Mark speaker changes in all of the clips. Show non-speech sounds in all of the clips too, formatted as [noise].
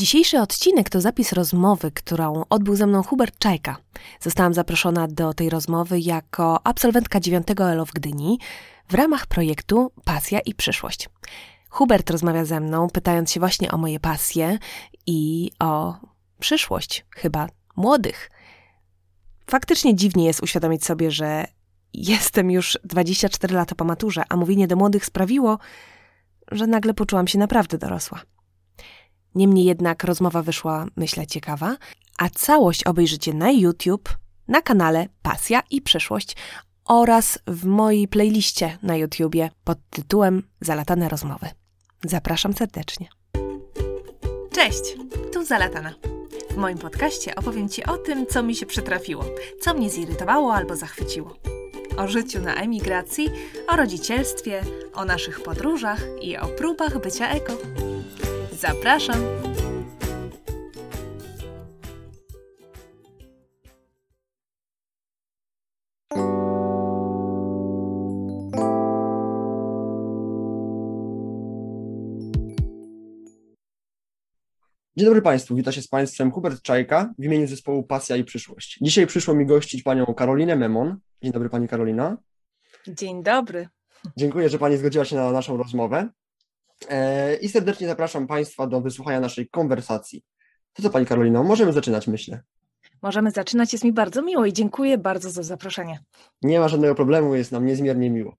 Speaker 1: Dzisiejszy odcinek to zapis rozmowy, którą odbył ze mną Hubert Czajka. Zostałam zaproszona do tej rozmowy jako absolwentka 9 ELO w Gdyni w ramach projektu Pasja i Przyszłość. Hubert rozmawia ze mną, pytając się właśnie o moje pasje i o przyszłość, chyba młodych. Faktycznie dziwnie jest uświadomić sobie, że jestem już 24 lata po maturze, a mówienie do młodych sprawiło, że nagle poczułam się naprawdę dorosła. Niemniej jednak rozmowa wyszła, myślę, ciekawa, a całość obejrzycie na YouTube, na kanale Pasja i Przyszłość oraz w mojej playliście na YouTubie pod tytułem Zalatane rozmowy. Zapraszam serdecznie. Cześć, tu Zalatana. W moim podcaście opowiem Ci o tym, co mi się przytrafiło, co mnie zirytowało albo zachwyciło. O życiu na emigracji, o rodzicielstwie, o naszych podróżach i o próbach bycia eko. Zapraszam!
Speaker 2: Dzień dobry Państwu, witam się z Państwem Hubert Czajka w imieniu zespołu Pasja i Przyszłość. Dzisiaj przyszło mi gościć Panią Karolinę Memon. Dzień dobry Pani Karolina.
Speaker 1: Dzień dobry.
Speaker 2: Dziękuję, że Pani zgodziła się na naszą rozmowę i serdecznie zapraszam Państwa do wysłuchania naszej konwersacji. To co Pani Karolino, możemy zaczynać myślę.
Speaker 1: Możemy zaczynać, jest mi bardzo miło i dziękuję bardzo za zaproszenie.
Speaker 2: Nie ma żadnego problemu, jest nam niezmiernie miło.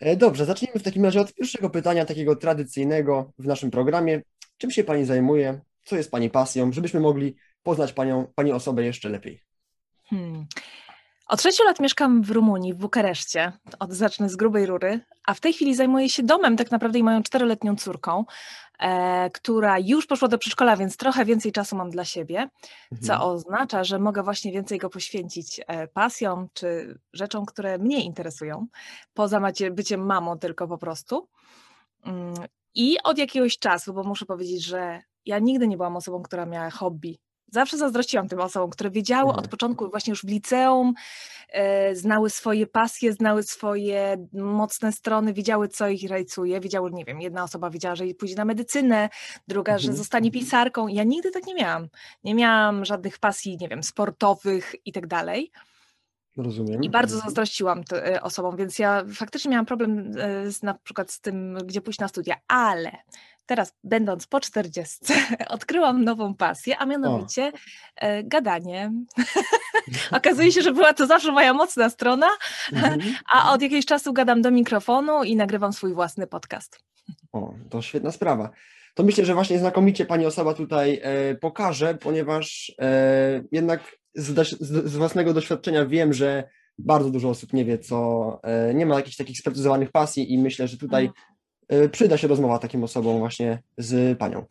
Speaker 2: E, dobrze, zacznijmy w takim razie od pierwszego pytania, takiego tradycyjnego w naszym programie. Czym się Pani zajmuje? Co jest Pani pasją, żebyśmy mogli poznać Panią, Pani osobę jeszcze lepiej?
Speaker 1: Hmm. Od sześciu lat mieszkam w Rumunii, w Bukareszcie. Od, zacznę z grubej rury, a w tej chwili zajmuję się domem tak naprawdę i moją czteroletnią córką, e, która już poszła do przedszkola, więc trochę więcej czasu mam dla siebie, co
Speaker 2: Mhm.
Speaker 1: oznacza, że mogę właśnie więcej go poświęcić e, pasjom czy rzeczom, które mnie interesują, poza macie, byciem mamą tylko po prostu. Mm, I od jakiegoś czasu, bo muszę powiedzieć, że ja nigdy nie byłam osobą, która miała hobby. Zawsze zazdrościłam tym osobom, które wiedziały od
Speaker 2: Mhm.
Speaker 1: początku, właśnie już w liceum, e, znały swoje pasje, znały swoje mocne strony, wiedziały, co ich rajcuje. Wiedziały, nie wiem, jedna osoba wiedziała, że pójdzie na medycynę, druga, że
Speaker 2: Mhm.
Speaker 1: zostanie pisarką. Ja nigdy tak nie miałam. Nie miałam żadnych pasji, nie wiem, sportowych i tak dalej.
Speaker 2: Rozumiem.
Speaker 1: I bardzo zazdrościłam t- e, osobom, więc ja faktycznie miałam problem e, z, na przykład z tym, gdzie pójść na studia, ale teraz będąc po 40, [laughs] odkryłam nową pasję, a mianowicie e, gadanie. [laughs] [laughs] Okazuje się, że była to zawsze moja mocna strona,
Speaker 2: Mhm.
Speaker 1: a od jakiegoś czasu gadam do mikrofonu i nagrywam swój własny podcast.
Speaker 2: O, to świetna sprawa. To myślę, że właśnie znakomicie Pani osoba tutaj e, pokaże, ponieważ e, jednak z, z, z własnego doświadczenia wiem, że bardzo dużo osób nie wie, co e, nie ma jakichś takich sprecyzowanych pasji i myślę, że tutaj e, przyda się rozmowa takim osobom właśnie z Panią.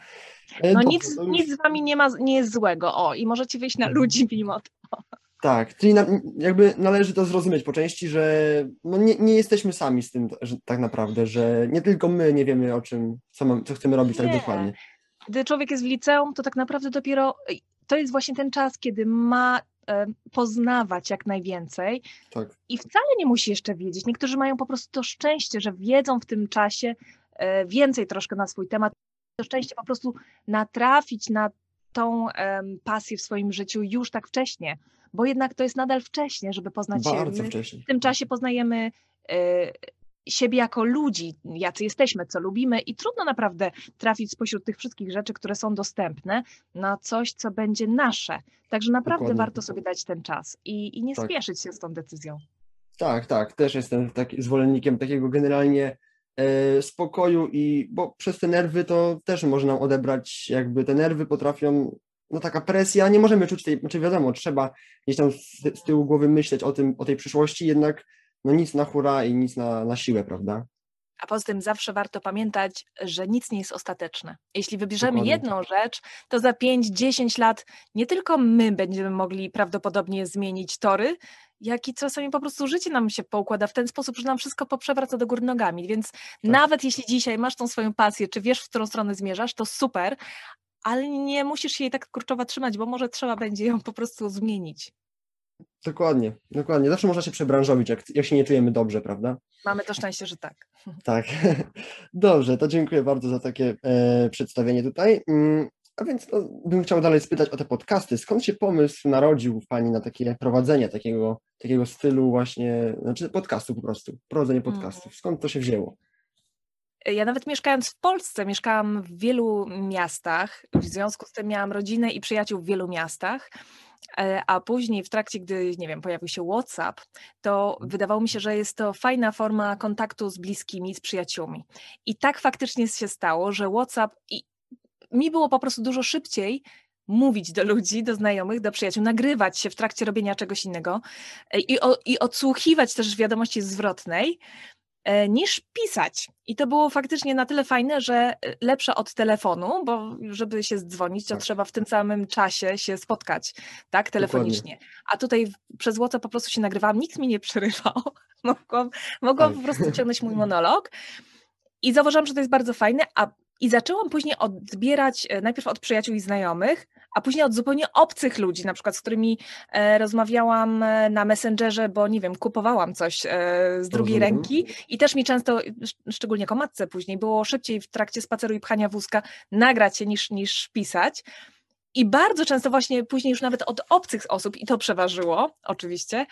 Speaker 2: E,
Speaker 1: No
Speaker 2: dobrze,
Speaker 1: nic,
Speaker 2: to już-
Speaker 1: nic z wami nie, ma, nie jest złego, o, i możecie wyjść na ludzi mimo to.
Speaker 2: Tak, czyli na, jakby należy to zrozumieć po części, że no nie, nie jesteśmy sami z tym że, tak naprawdę, że nie tylko my nie wiemy o czym, co, mam, co chcemy robić tak
Speaker 1: Nie.
Speaker 2: dokładnie.
Speaker 1: Gdy człowiek jest w liceum, to tak naprawdę dopiero to jest właśnie ten czas, kiedy ma e, poznawać jak najwięcej
Speaker 2: Tak.
Speaker 1: i wcale nie musi jeszcze wiedzieć. Niektórzy mają po prostu to szczęście, że wiedzą w tym czasie e, więcej troszkę na swój temat. To szczęście po prostu natrafić na tą pasję w swoim życiu już tak wcześnie, bo jednak to jest nadal wcześnie, żeby poznać się.
Speaker 2: Bardzo
Speaker 1: My
Speaker 2: wcześnie.
Speaker 1: w tym czasie poznajemy e, siebie jako ludzi, jacy jesteśmy, co lubimy i trudno naprawdę trafić spośród tych wszystkich rzeczy, które są dostępne na coś, co będzie nasze. Także naprawdę
Speaker 2: Dokładnie.
Speaker 1: warto sobie dać ten czas i, i nie
Speaker 2: Tak.
Speaker 1: spieszyć się z tą decyzją.
Speaker 2: Tak, tak, też jestem taki zwolennikiem takiego generalnie e, spokoju i bo przez te nerwy to też można nam odebrać, jakby te nerwy potrafią, no taka presja, nie możemy czuć tej, znaczy wiadomo, trzeba gdzieś tam z, z tyłu głowy myśleć o tym, o tej przyszłości, jednak no nic na hura i nic na, na siłę, prawda?
Speaker 1: A poza tym zawsze warto pamiętać, że nic nie jest ostateczne. Jeśli wybierzemy
Speaker 2: Dokładnie
Speaker 1: jedną rzecz, to za 5-10 lat nie tylko my będziemy mogli prawdopodobnie zmienić tory, jak i czasami po prostu życie nam się poukłada w ten sposób, że nam wszystko poprzewraca do góry nogami. Więc nawet jeśli dzisiaj masz tą swoją pasję, czy wiesz, w którą stronę zmierzasz, to super, ale nie musisz jej tak kurczowo trzymać, bo może trzeba będzie ją po prostu zmienić.
Speaker 2: Dokładnie, dokładnie. Zawsze można się przebranżowić, jak, jak się nie czujemy dobrze, prawda?
Speaker 1: Mamy to szczęście, że tak. [laughs]
Speaker 2: Tak. [laughs] Dobrze, to dziękuję bardzo za takie e, przedstawienie tutaj. Mm, A więc no, bym chciał dalej spytać o te podcasty. Skąd się pomysł narodził w Pani na takie prowadzenie takiego, takiego stylu właśnie, znaczy podcastu po prostu, prowadzenie
Speaker 1: Mhm.
Speaker 2: podcastów? Skąd to się wzięło?
Speaker 1: Ja nawet mieszkając w Polsce, mieszkałam w wielu miastach, w związku z tym miałam rodzinę i przyjaciół w wielu miastach, e, a później w trakcie, gdy, nie wiem, pojawił się WhatsApp, to wydawało mi się, że jest to fajna forma kontaktu z bliskimi, z przyjaciółmi. I tak faktycznie się stało, że WhatsApp i mi było po prostu dużo szybciej mówić do ludzi, do znajomych, do przyjaciół, nagrywać się w trakcie robienia czegoś innego e, i, o, i odsłuchiwać też wiadomości zwrotnej, e, niż pisać. I to było faktycznie na tyle fajne, że e, lepsze od telefonu, bo żeby się zdzwonić, to
Speaker 2: Tak.
Speaker 1: trzeba w tym samym czasie się spotkać, tak, telefonicznie. A tutaj przez WhatsApp po prostu się nagrywałam, nikt mi nie przerywał. [laughs] Mogłam, mogłam
Speaker 2: Tak.
Speaker 1: po prostu ciągnąć mój [laughs] monolog. I zauważyłam, że to jest bardzo fajne, a i zaczęłam później odbierać e, najpierw od przyjaciół i znajomych, a później od zupełnie obcych ludzi, na przykład z którymi e, rozmawiałam e, na Messengerze, bo nie wiem, kupowałam coś e, z drugiej
Speaker 2: Rozumiem.
Speaker 1: ręki i też mi często, sz- szczególnie jako matce później, było szybciej w trakcie spaceru i pchania wózka nagrać się niż, niż pisać. I bardzo często właśnie później już nawet od obcych osób, i to przeważyło oczywiście,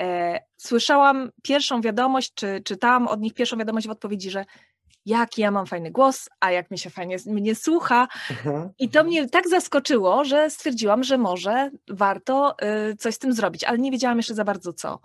Speaker 1: e, słyszałam pierwszą wiadomość, czy czytałam od nich pierwszą wiadomość w odpowiedzi, że jaki ja mam fajny głos, a jak mi się fajnie mnie słucha.
Speaker 2: Aha.
Speaker 1: I to mnie tak zaskoczyło, że stwierdziłam, że może warto y, coś z tym zrobić, ale nie wiedziałam jeszcze za bardzo co.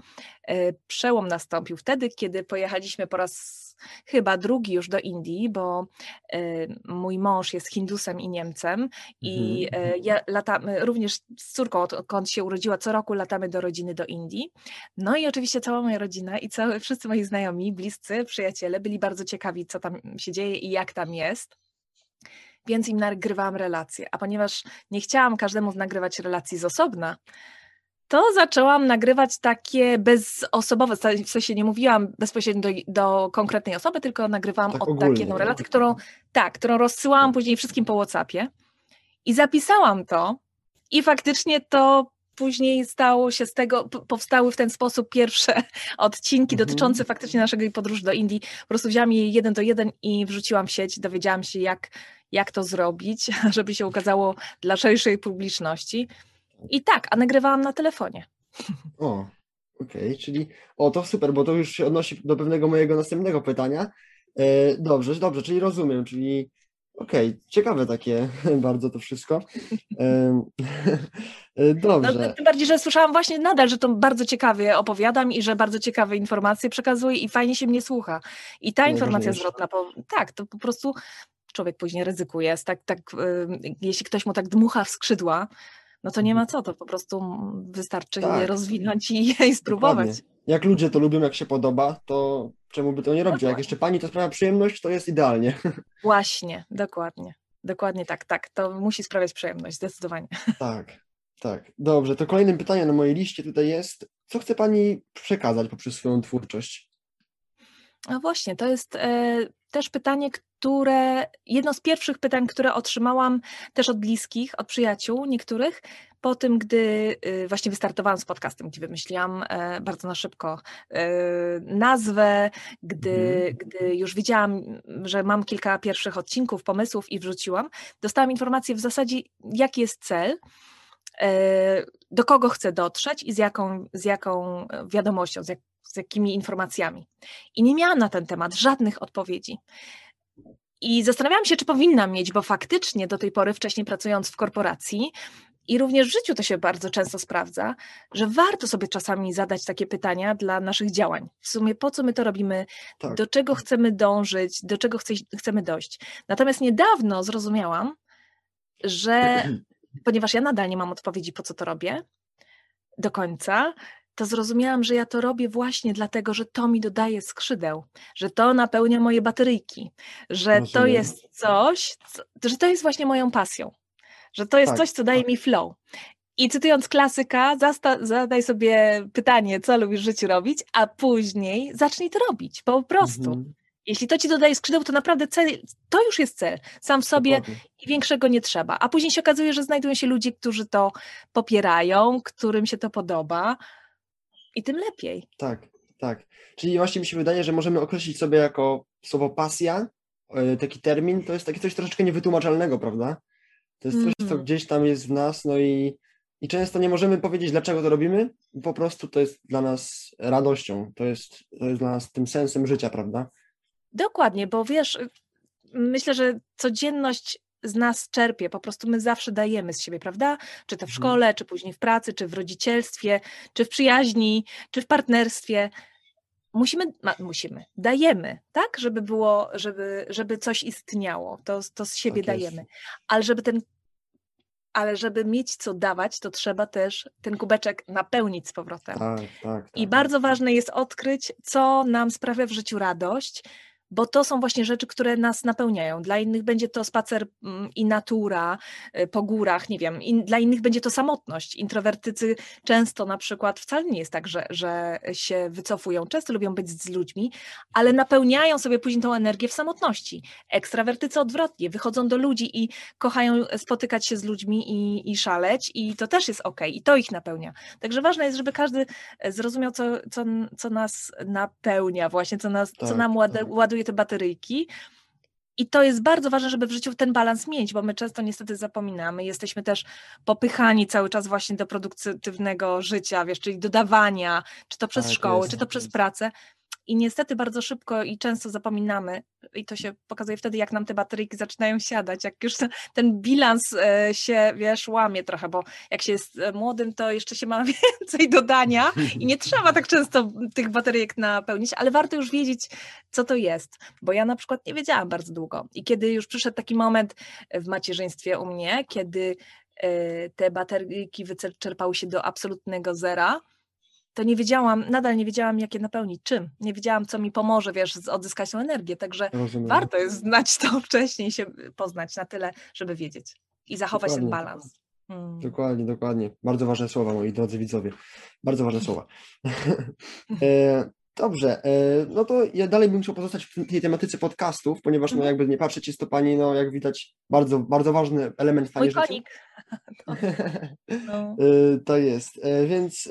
Speaker 1: Y, Przełom nastąpił wtedy, kiedy pojechaliśmy po raz chyba drugi już do Indii, bo y, mój mąż jest Hindusem i Niemcem i
Speaker 2: Mhm.
Speaker 1: y, ja latamy, również z córką, odkąd się urodziła, co roku latamy do rodziny do Indii. No i oczywiście cała moja rodzina i całe, wszyscy moi znajomi, bliscy, przyjaciele byli bardzo ciekawi, co tam się dzieje i jak tam jest więc im nagrywałam relacje. A ponieważ nie chciałam każdemu nagrywać relacji z osobna, to zaczęłam nagrywać takie bezosobowe, w sensie nie mówiłam bezpośrednio do, do konkretnej osoby, tylko nagrywałam
Speaker 2: Tak
Speaker 1: od takiej
Speaker 2: no.
Speaker 1: relację, którą, tak, którą rozsyłałam później wszystkim po Whatsappie i zapisałam to i faktycznie to później stało się z tego, powstały w ten sposób pierwsze [laughs] odcinki
Speaker 2: Mhm.
Speaker 1: dotyczące faktycznie naszego podróży do Indii. Po prostu wzięłam je jeden do jeden i wrzuciłam w sieć, dowiedziałam się jak, jak to zrobić, [laughs] żeby się ukazało dla szerszej publiczności. I tak, a nagrywałam na telefonie.
Speaker 2: O, okej, czyli o to super, bo to już się odnosi do pewnego mojego następnego pytania. E, dobrze, dobrze, czyli rozumiem, czyli okej, ciekawe takie [laughs] bardzo to wszystko. [laughs] E,
Speaker 1: No,
Speaker 2: dobrze,
Speaker 1: tym bardziej, że słyszałam właśnie nadal, że to bardzo ciekawie opowiadam i że bardzo ciekawe informacje przekazuję i fajnie się mnie słucha. I ta informacja zwrotna, po, tak, to po prostu człowiek później ryzykuje. Tak, tak, jeśli ktoś mu tak dmucha w skrzydła, no to nie ma co, to po prostu wystarczy je.
Speaker 2: Tak.
Speaker 1: rozwinąć i, i spróbować.
Speaker 2: dokładnie. Jak ludzie to lubią, jak się podoba, to czemu by to nie robić? A Jak jeszcze pani to sprawia przyjemność, to jest idealnie. [laughs]
Speaker 1: Właśnie, dokładnie. Dokładnie tak, tak. To musi sprawiać przyjemność, zdecydowanie. [laughs]
Speaker 2: Tak, tak. Dobrze, to kolejnym pytaniem na mojej liście tutaj jest, co chce pani przekazać poprzez swoją twórczość?
Speaker 1: A właśnie, to jest e, też pytanie, które, jedno z pierwszych pytań, które otrzymałam też od bliskich, od przyjaciół niektórych, po tym, gdy y, właśnie wystartowałam z podcastem, gdzie wymyśliłam e, bardzo na szybko e, nazwę, gdy,
Speaker 2: Mhm.
Speaker 1: gdy już widziałam, że mam kilka pierwszych odcinków, pomysłów i wrzuciłam, dostałam informację w zasadzie, jaki jest cel, e, do kogo chcę dotrzeć i z jaką, z jaką wiadomością, z, jak, z jakimi informacjami. I nie miałam na ten temat żadnych odpowiedzi. I zastanawiałam się, czy powinnam mieć, bo faktycznie do tej pory, wcześniej pracując w korporacji, i również w życiu to się bardzo często sprawdza, że warto sobie czasami zadać takie pytania dla naszych działań. W sumie po co my to robimy,
Speaker 2: Tak.
Speaker 1: do czego chcemy dążyć, do czego chce, chcemy dojść. Natomiast niedawno zrozumiałam, że [clears throat] ponieważ ja nadal nie mam odpowiedzi, po co to robię do końca, to zrozumiałam, że ja to robię właśnie dlatego, że to mi dodaje skrzydeł, że to napełnia moje bateryjki, że to jest coś, co, że to jest właśnie moją pasją, że to jest
Speaker 2: Tak,
Speaker 1: coś, co daje mi flow. I cytując klasyka, zasta- zadaj sobie pytanie, co lubisz w życiu robić, a później zacznij to robić, po prostu.
Speaker 2: Mhm,
Speaker 1: Jeśli to ci dodaje skrzydeł, to naprawdę cel, to już jest cel. Sam w sobie
Speaker 2: dokładnie.
Speaker 1: i większego nie trzeba. A później się okazuje, że znajdują się ludzie, którzy to popierają, którym się to podoba i tym lepiej.
Speaker 2: Tak, tak. Czyli właśnie mi się wydaje, że możemy określić sobie jako słowo pasja, e, taki termin, to jest takie coś troszeczkę niewytłumaczalnego, prawda? To jest coś, co
Speaker 1: Mhm.
Speaker 2: gdzieś tam jest w nas, no i, i często nie możemy powiedzieć, dlaczego to robimy. Po prostu to jest dla nas radością, to jest, to jest dla nas tym sensem życia, prawda?
Speaker 1: Dokładnie, bo wiesz, myślę, że codzienność z nas czerpie, po prostu my zawsze dajemy z siebie, prawda? Czy to w
Speaker 2: Mhm.
Speaker 1: szkole, czy później w pracy, czy w rodzicielstwie, czy w przyjaźni, czy w partnerstwie. Musimy, ma, musimy, dajemy, tak? Żeby było, żeby, żeby coś istniało, to, to z siebie
Speaker 2: Tak
Speaker 1: dajemy. Ale żeby ten, ale żeby mieć co dawać, to trzeba też ten kubeczek napełnić z powrotem.
Speaker 2: Tak, tak.
Speaker 1: I
Speaker 2: tak.
Speaker 1: bardzo ważne jest odkryć, co nam sprawia w życiu radość, bo to są właśnie rzeczy, które nas napełniają. Dla innych będzie to spacer mm, i natura y, po górach, nie wiem. In, dla innych będzie to samotność. Introwertycy często na przykład wcale nie jest tak, że, że się wycofują. Często lubią być z ludźmi, ale napełniają sobie później tą energię w samotności. Ekstrawertycy odwrotnie, wychodzą do ludzi i kochają spotykać się z ludźmi i, i szaleć i to też jest ok i to ich napełnia. Także ważne jest, żeby każdy e, zrozumiał, co, co, co nas napełnia, właśnie, co, nas, co
Speaker 2: Tak,
Speaker 1: nam łada,
Speaker 2: tak.
Speaker 1: Ładuje te bateryjki. I to jest bardzo ważne, żeby w życiu ten balans mieć, bo my często niestety zapominamy. Jesteśmy też popychani cały czas właśnie do produktywnego życia, wiesz, czyli dodawania, czy to przez
Speaker 2: Tak
Speaker 1: szkołę, czy to
Speaker 2: tak
Speaker 1: przez
Speaker 2: jest.
Speaker 1: pracę. I niestety bardzo szybko i często zapominamy, i to się pokazuje wtedy, jak nam te bateryjki zaczynają siadać, jak już [laughs] ten, bilans e, się, wiesz, łamie trochę, bo jak się jest e, młodym, to jeszcze się ma [laughs] więcej dodania i nie trzeba tak często tych bateryjek napełnić, ale warto już wiedzieć, co to jest, bo ja na przykład nie wiedziałam bardzo długo. I kiedy już przyszedł taki moment w macierzyństwie u mnie, kiedy e, te bateryjki wyczerpały się do absolutnego zera, to nie wiedziałam, nadal nie wiedziałam, jak je napełnić, czym. Nie wiedziałam, co mi pomoże, wiesz, odzyskać tą energię. Także
Speaker 2: Rozumiem.
Speaker 1: warto jest znać to [laughs] wcześniej, się poznać na tyle, żeby wiedzieć i zachować ten
Speaker 2: Dokładnie.
Speaker 1: balans. Mm.
Speaker 2: Dokładnie, dokładnie. Bardzo ważne słowa, moi drodzy widzowie. Bardzo ważne słowa. [laughs] e, dobrze, e, no to ja dalej bym chciał pozostać w tej tematyce podcastów, ponieważ no
Speaker 1: Mhm.
Speaker 2: jakby nie patrzeć, jest to pani, no jak widać, bardzo, bardzo ważny element pani
Speaker 1: Mój konik. [laughs] No.
Speaker 2: E, To jest, więc,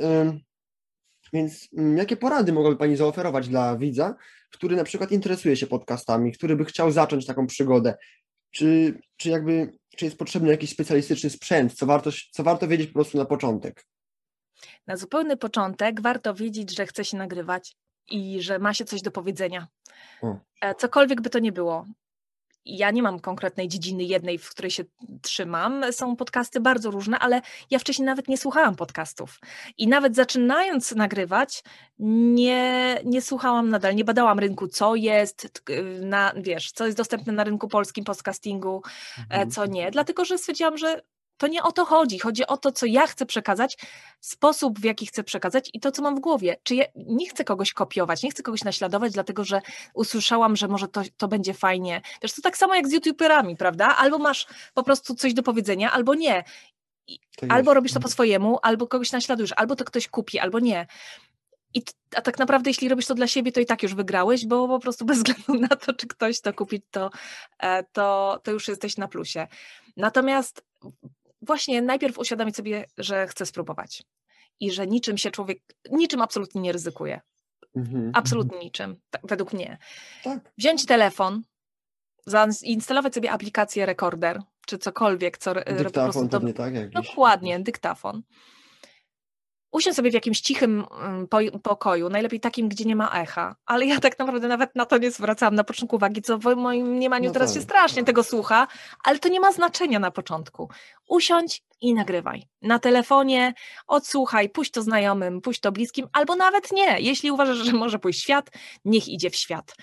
Speaker 2: więc mm, jakie porady mogłaby Pani zaoferować dla widza, który na przykład interesuje się podcastami, który by chciał zacząć taką przygodę? Czy, czy jakby, czy jest potrzebny jakiś specjalistyczny sprzęt, co warto, co warto wiedzieć po prostu na początek?
Speaker 1: Na zupełny początek warto wiedzieć, że chce się nagrywać i że ma się coś do powiedzenia.
Speaker 2: O.
Speaker 1: E, Cokolwiek by to nie było. Ja nie mam konkretnej dziedziny jednej, w której się trzymam. Są podcasty bardzo różne, ale ja wcześniej nawet nie słuchałam podcastów. I nawet zaczynając nagrywać, nie, nie słuchałam nadal, nie badałam rynku, co jest, na, wiesz, co jest dostępne na rynku polskim podcastingu, e,
Speaker 2: Mhm.
Speaker 1: co nie, dlatego że stwierdziłam, że to nie o to chodzi. Chodzi o to, co ja chcę przekazać, sposób, w jaki chcę przekazać i to, co mam w głowie. Czy ja nie chcę kogoś kopiować, nie chcę kogoś naśladować, dlatego że usłyszałam, że może to, to będzie fajnie. Wiesz, to tak samo jak z youtuberami, prawda? Albo masz po prostu coś do powiedzenia, albo nie. Albo robisz to po swojemu, albo kogoś naśladujesz, albo to ktoś kupi, albo nie. I, a tak naprawdę, jeśli robisz to dla siebie, to i tak już wygrałeś, bo po prostu bez [laughs] względu na to, czy ktoś to kupi, to, e, to, to już jesteś na plusie. Natomiast właśnie najpierw uświadomić sobie, że chcę spróbować i że niczym się człowiek, niczym absolutnie nie ryzykuje.
Speaker 2: Mhm.
Speaker 1: Absolutnie niczym, według mnie.
Speaker 2: Tak,
Speaker 1: Wziąć telefon, zainstalować sobie aplikację rekorder, czy cokolwiek, co e, po prostu
Speaker 2: dyktafon
Speaker 1: to
Speaker 2: pewnie, tak? Jakiś.
Speaker 1: Dokładnie, dyktafon. Usiądź sobie w jakimś cichym mm, pokoju, najlepiej takim, gdzie nie ma echa. Ale ja tak naprawdę nawet na to nie zwracałam na początku uwagi, co w moim mniemaniu
Speaker 2: No
Speaker 1: teraz
Speaker 2: tak.
Speaker 1: się strasznie tego słucha, ale to nie ma znaczenia na początku. Usiądź i nagrywaj. Na telefonie odsłuchaj, puść to znajomym, puść to bliskim, albo nawet nie. Jeśli uważasz, że może pójść w świat, niech idzie w świat.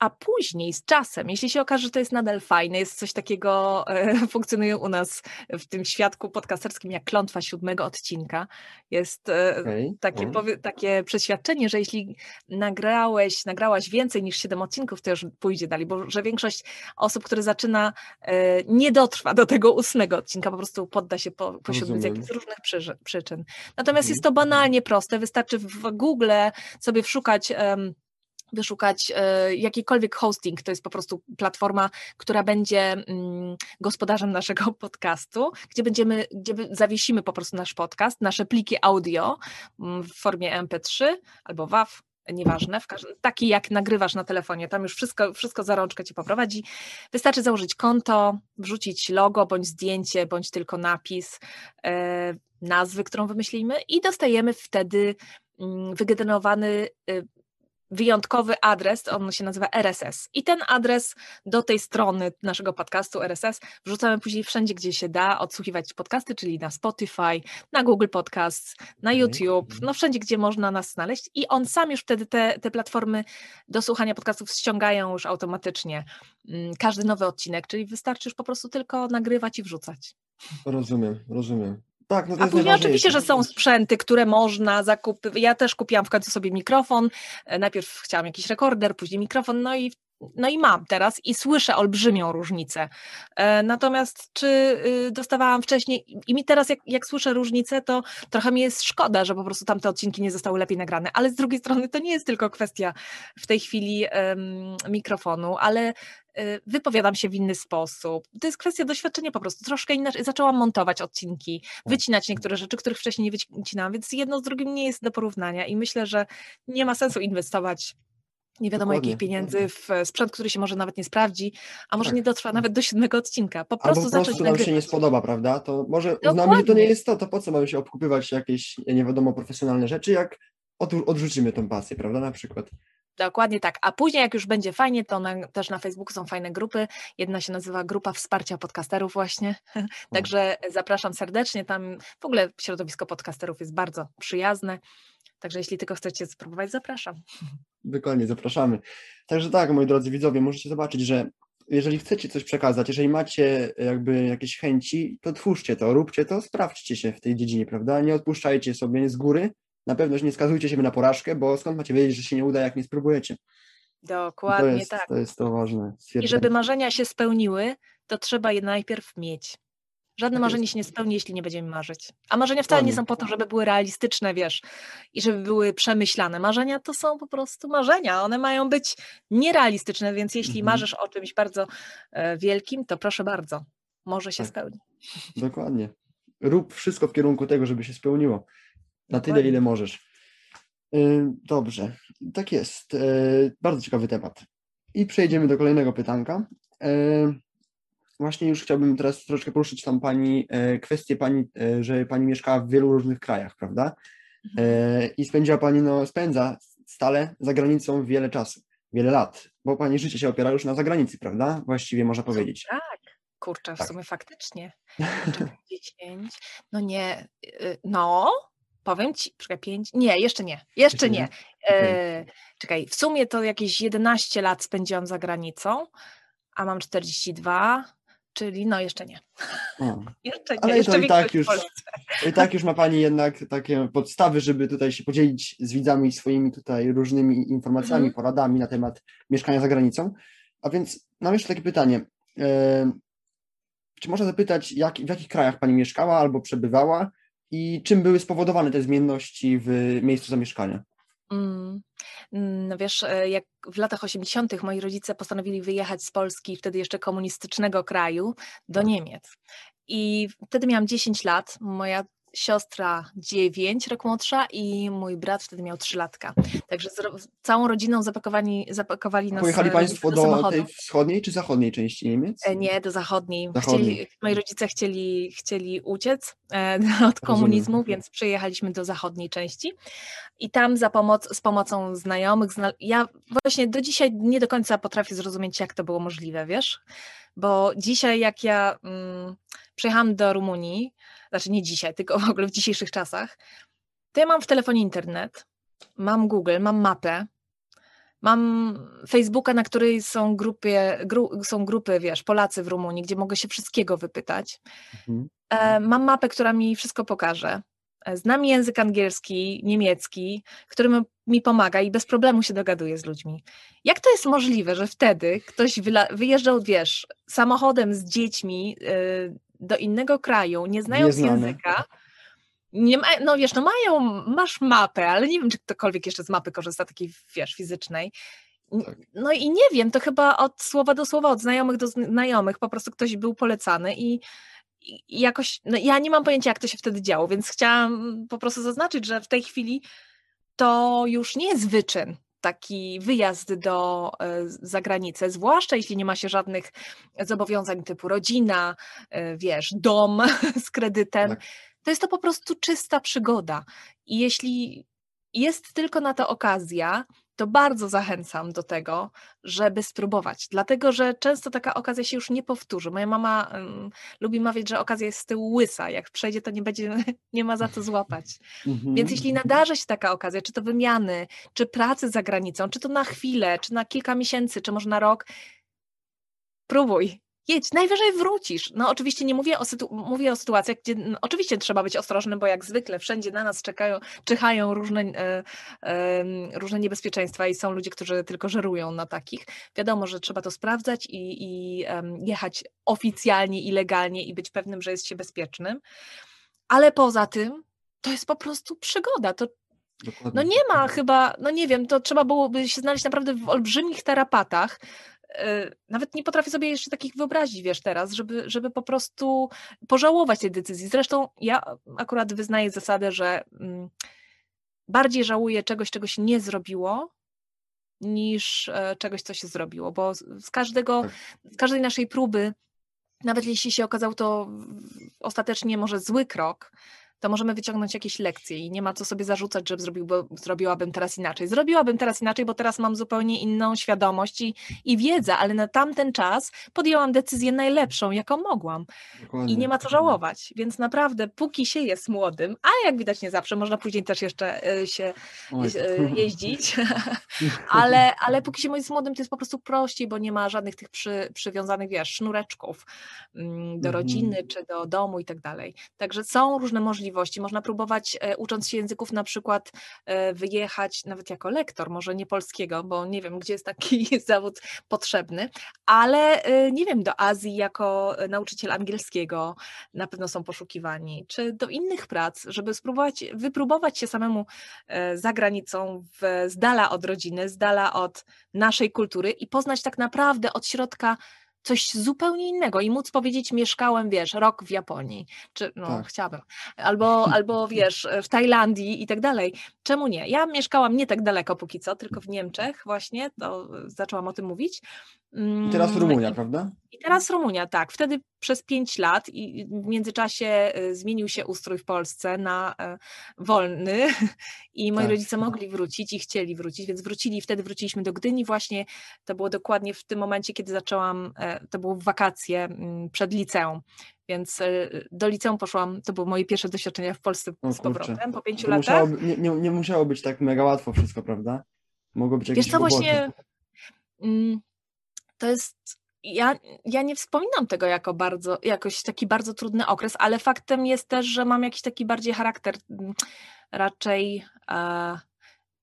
Speaker 1: A później, z czasem, jeśli się okaże, że to jest nadal fajne, jest coś takiego, e, [laughs] funkcjonuje u nas w tym świadku podcasterskim jak klątwa siódmego odcinka. Jest e,
Speaker 2: Okej,
Speaker 1: takie,
Speaker 2: o.
Speaker 1: powie, takie przeświadczenie, że jeśli nagrałeś, nagrałaś więcej niż 7 odcinków, to już pójdzie dalej, bo że większość osób, które zaczyna, e, nie dotrwa do tego ósmego odcinka, po prostu podda się po, po siódmym z jakichś różnych przyczyn. Natomiast
Speaker 2: Mhm.
Speaker 1: jest to banalnie proste, wystarczy w Google sobie wszukać em, wyszukać e, jakikolwiek hosting, to jest po prostu platforma, która będzie mm, gospodarzem naszego [laughs] podcastu, gdzie będziemy, gdzie zawiesimy po prostu nasz podcast, nasze pliki audio mm, w formie MP3 albo WAV, nieważne, taki jak nagrywasz na telefonie, tam już wszystko, wszystko za rączkę cię poprowadzi. Wystarczy założyć konto, wrzucić logo bądź zdjęcie, bądź tylko napis, e, nazwy, którą wymyślimy i dostajemy wtedy mm, wygenerowany y, wyjątkowy adres, on się nazywa RSS. I ten adres do tej strony naszego podcastu RSS wrzucamy później wszędzie, gdzie się da odsłuchiwać podcasty, czyli na Spotify, na Google Podcasts, na YouTube, no wszędzie, gdzie można nas znaleźć. I on sam już wtedy te, te platformy do słuchania podcastów ściągają już automatycznie mm, każdy nowy odcinek, czyli wystarczy już po prostu tylko nagrywać i wrzucać.
Speaker 2: Rozumiem, rozumiem. Tak, no
Speaker 1: A później oczywiście, że są sprzęty, które można zakupić. Ja też kupiłam w końcu sobie mikrofon. E, najpierw chciałam jakiś rekorder, później mikrofon, no i no i mam teraz i słyszę olbrzymią różnicę. E, natomiast czy y, dostawałam wcześniej i mi teraz jak, jak słyszę różnicę, to trochę mi jest szkoda, że po prostu tamte odcinki nie zostały lepiej nagrane, ale z drugiej strony to nie jest tylko kwestia w tej chwili um, mikrofonu, ale y, wypowiadam się w inny sposób. To jest kwestia doświadczenia po prostu. Troszkę inaczej zaczęłam montować odcinki, tak. wycinać niektóre rzeczy, których wcześniej nie wycinałam, więc jedno z drugim nie jest do porównania i myślę, że nie ma sensu inwestować nie wiadomo Dokładnie. jakich pieniędzy w e, sprzęt, który się może nawet nie sprawdzi, a może tak. nie dotrwa nawet do siódmego odcinka. Po prostu
Speaker 2: Albo po prostu nam się nie spodoba, prawda? To może uznamy, że to nie jest to, to po co mamy się obkupywać jakieś nie wiadomo profesjonalne rzeczy, jak odrzucimy tą pasję, prawda, na przykład.
Speaker 1: Dokładnie tak. A później, jak już będzie fajnie, to na, też na Facebooku są fajne grupy. Jedna się nazywa Grupa Wsparcia Podcasterów, właśnie. [laughs] Także zapraszam serdecznie. Tam w ogóle środowisko podcasterów jest bardzo przyjazne. Także jeśli tylko chcecie spróbować, zapraszam. [laughs]
Speaker 2: Dokładnie, zapraszamy. Także tak, moi drodzy widzowie, możecie zobaczyć, że jeżeli chcecie coś przekazać, jeżeli macie jakby jakieś chęci, to twórzcie to, róbcie to, sprawdźcie się w tej dziedzinie, prawda? Nie odpuszczajcie sobie z góry, na pewno nie skazujcie się na porażkę, bo skąd macie wiedzieć, że się nie uda, jak nie spróbujecie.
Speaker 1: Dokładnie
Speaker 2: to jest,
Speaker 1: tak.
Speaker 2: To jest to ważne.
Speaker 1: I żeby marzenia się spełniły, to trzeba je najpierw mieć. Żadne tak marzenie się nie spełni, jeśli nie będziemy marzyć. A marzenia wcale nie są po to, żeby były realistyczne, wiesz, i żeby były przemyślane. Marzenia to są po prostu marzenia. One mają być nierealistyczne, więc jeśli mhm. marzysz o czymś bardzo e, wielkim, to proszę bardzo, może się tak. spełni.
Speaker 2: Dokładnie. Rób wszystko w kierunku tego, żeby się spełniło. Na Dokładnie. tyle, ile możesz. Y, dobrze, tak jest. Y, bardzo ciekawy temat. I przejdziemy do kolejnego pytanka. Y, właśnie już chciałbym teraz troszkę poruszyć tam Pani e, kwestię Pani, e, że Pani mieszkała w wielu różnych krajach, prawda? Mhm. E, I spędziła Pani, no spędza stale za granicą wiele czasu, wiele lat, bo Pani życie się opiera już na zagranicy, prawda? Właściwie można powiedzieć.
Speaker 1: Tak, kurczę, w tak. sumie faktycznie. [laughs] 10, no nie, y, no, powiem Ci, czekaj, 5, nie, jeszcze nie, jeszcze nie. E, czekaj, w sumie to jakieś 11 lat spędziłam za granicą, a mam 42, Czyli no jeszcze nie. [laughs] jeszcze nie.
Speaker 2: Ale jeszcze to i tak, już, i tak już ma Pani jednak takie podstawy, żeby tutaj się podzielić z widzami swoimi tutaj różnymi informacjami, mhm. poradami na temat mieszkania za granicą. A więc mam jeszcze takie pytanie. Czy można zapytać, jak, w jakich krajach Pani mieszkała albo przebywała i czym były spowodowane te zmienności w miejscu zamieszkania? Mm.
Speaker 1: No wiesz, e, jak w latach 80. moi rodzice postanowili wyjechać z Polski, wtedy jeszcze komunistycznego kraju, do tak. Niemiec. I wtedy miałam 10 lat. Moja siostra 9, rok młodsza i mój brat wtedy miał 3 latka. Także z całą rodziną zapakowali, zapakowali nas
Speaker 2: Pojechali Państwo do, do tej wschodniej czy zachodniej części Niemiec?
Speaker 1: E, nie, do zachodniej. zachodniej. Chcieli, moi rodzice chcieli, chcieli uciec e, [laughs] od komunizmu, Rozumiem. więc przyjechaliśmy do zachodniej części i tam za pomoc, z pomocą znajomych, zna, ja właśnie do dzisiaj nie do końca potrafię zrozumieć, jak to było możliwe, wiesz? Bo dzisiaj jak ja mm, przyjechałam do Rumunii, znaczy nie dzisiaj, tylko w ogóle w dzisiejszych czasach, to ja mam w telefonie internet, mam Google, mam mapę, mam Facebooka, na której są, grupie, gru, są grupy, wiesz, Polacy w Rumunii, gdzie mogę się wszystkiego wypytać. Mhm. E, mam mapę, która mi wszystko pokaże. E, znam język angielski, niemiecki, który mi pomaga i bez problemu się dogaduję z ludźmi. Jak to jest możliwe, że wtedy ktoś wyjeżdżał, wiesz, samochodem z dziećmi y, do innego kraju, nie znając Nieznane. języka, nie ma, no wiesz, no mają, masz mapę, ale nie wiem, czy ktokolwiek jeszcze z mapy korzysta, takiej, wiesz, fizycznej. Tak. No i nie wiem, to chyba od słowa do słowa, od znajomych do znajomych, po prostu ktoś był polecany i, i jakoś, no ja nie mam pojęcia, jak to się wtedy działo, więc chciałam po prostu zaznaczyć, że w tej chwili to już nie jest wyczyn, taki wyjazd do e, zagranicy, zwłaszcza jeśli nie ma się żadnych zobowiązań typu rodzina, e, wiesz, dom [laughs] z kredytem. Tak. To jest to po prostu czysta przygoda. I jeśli jest tylko na to okazja, to bardzo zachęcam do tego, żeby spróbować, dlatego że często taka okazja się już nie powtórzy. Moja mama um, lubi mawiać, że okazja jest z tyłu łysa, jak przejdzie, to nie będzie, [laughs] nie ma za co złapać. Mhm. Więc jeśli nadarzy się taka okazja, czy to wymiany, czy pracy za granicą, czy to na chwilę, czy na kilka miesięcy, czy może na rok, próbuj, jedź, najwyżej wrócisz. No oczywiście nie mówię o, mówię o sytuacjach, gdzie no, oczywiście trzeba być ostrożnym, bo jak zwykle wszędzie na nas czekają, czyhają różne, e, e, różne niebezpieczeństwa i są ludzie, którzy tylko żerują na takich. Wiadomo, że trzeba to sprawdzać i, i jechać oficjalnie i legalnie i być pewnym, że jest się bezpiecznym. Ale poza tym to jest po prostu przygoda. To Dokładnie. No nie ma chyba, no nie wiem, to trzeba byłoby się znaleźć naprawdę w olbrzymich tarapatach, nawet nie potrafię sobie jeszcze takich wyobrazić, wiesz, teraz, żeby, żeby po prostu pożałować tej decyzji. Zresztą ja akurat wyznaję zasadę, że mm, bardziej żałuję czegoś, czego się nie zrobiło, niż e, czegoś, co się zrobiło, bo z każdego, tak. z każdej naszej próby, nawet jeśli się okazał to ostatecznie może zły krok, to możemy wyciągnąć jakieś lekcje i nie ma co sobie zarzucać, że zrobił, zrobiłabym teraz inaczej. Zrobiłabym teraz inaczej, bo teraz mam zupełnie inną świadomość i, i wiedzę, ale na tamten czas podjęłam decyzję najlepszą, jaką mogłam. Dokładnie. I nie ma co żałować. Więc naprawdę, póki się jest młodym, a jak widać nie zawsze, można później też jeszcze e, się e, [laughs] jeździć, ale, ale póki się jest młodym, to jest po prostu prościej, bo nie ma żadnych tych przy, przywiązanych, wiesz, sznureczków mm, do mhm. rodziny czy do domu i tak dalej. Także są różne możliwości możliwości. Można próbować, e, ucząc się języków, na przykład e, wyjechać nawet jako lektor, może nie polskiego, bo nie wiem, gdzie jest taki [laughs] zawód potrzebny, ale e, nie wiem, do Azji jako nauczyciel angielskiego na pewno są poszukiwani, czy do innych prac, żeby spróbować, wypróbować się samemu za granicą, w, z dala od rodziny, z dala od naszej kultury i poznać tak naprawdę od środka coś zupełnie innego i móc powiedzieć, mieszkałem, wiesz, rok w Japonii, czy no, tak. chciałabym, albo, albo [laughs] wiesz, w Tajlandii i tak dalej. Czemu nie? Ja mieszkałam nie tak daleko póki co, tylko w Niemczech właśnie, to zaczęłam o tym mówić.
Speaker 2: I teraz mm, Rumunia, prawda?
Speaker 1: I teraz Rumunia, tak. Wtedy przez pięć lat i w międzyczasie y, zmienił się ustrój w Polsce na e, wolny [laughs] i moi tak. rodzice mogli wrócić i chcieli wrócić, więc wrócili i wtedy wróciliśmy do Gdyni właśnie, to było dokładnie w tym momencie, kiedy zaczęłam, e, to było w wakacje mm, przed liceum, więc e, do liceum poszłam, to były moje pierwsze doświadczenia w Polsce o, z powrotem po pięciu latach.
Speaker 2: Musiało, nie, nie, nie, musiało być tak mega łatwo wszystko, prawda?
Speaker 1: Mogło być jakieś Wiesz co, właśnie... Mm, to jest ja, ja nie wspominam tego jako bardzo, jakoś taki bardzo trudny okres, ale faktem jest też, że mam jakiś taki bardziej charakter mm, raczej. E,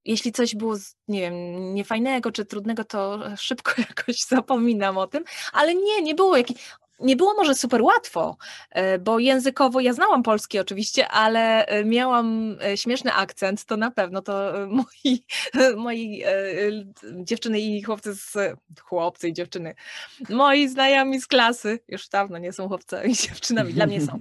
Speaker 1: jeśli coś było, nie wiem, niefajnego czy trudnego, to szybko [laughs] jakoś zapominam o tym, ale nie, nie było jakichś nie było może super łatwo, e, bo językowo ja znałam polski oczywiście, ale e, miałam e, śmieszny akcent, to na pewno to [laughs] moi, moi dziewczyny i chłopcy z chłopcy i dziewczyny, moi znajomi z klasy, już dawno nie są chłopcami i [laughs] dziewczynami, dla mnie są,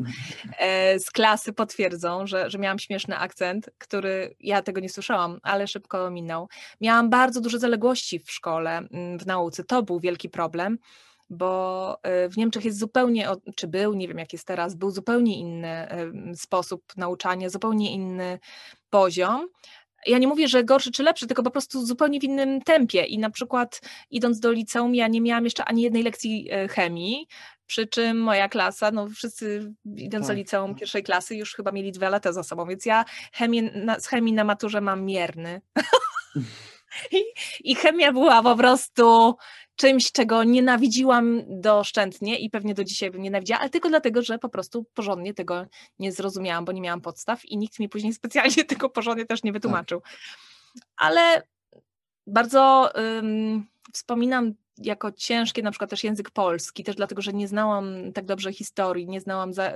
Speaker 1: z klasy potwierdzą, że, że miałam śmieszny akcent, który ja tego nie słyszałam, ale szybko minął. Miałam bardzo duże zaległości w szkole, mm, w nauce, to był wielki problem bo e, w Niemczech jest zupełnie, czy był, nie wiem jak jest teraz, był zupełnie inny sposób nauczania, zupełnie inny poziom. Ja nie mówię, że gorszy czy lepszy, tylko po prostu zupełnie w innym tempie. I na przykład idąc do liceum, ja nie miałam jeszcze ani jednej lekcji e, chemii, przy czym moja klasa, no wszyscy idąc tak. do liceum pierwszej klasy już chyba mieli dwa lata za sobą, więc ja chemię, na, z chemii na maturze mam mierny. [laughs] I, I chemia była po prostu czymś, czego nienawidziłam doszczętnie i pewnie do dzisiaj bym nienawidziła, ale tylko dlatego, że po prostu porządnie tego nie zrozumiałam, bo nie miałam podstaw i nikt mi później [laughs] specjalnie tego porządnie też nie wytłumaczył. Tak. Ale bardzo wspominam jako ciężkie na przykład też język polski, też dlatego, że nie znałam tak dobrze historii, nie znałam, za,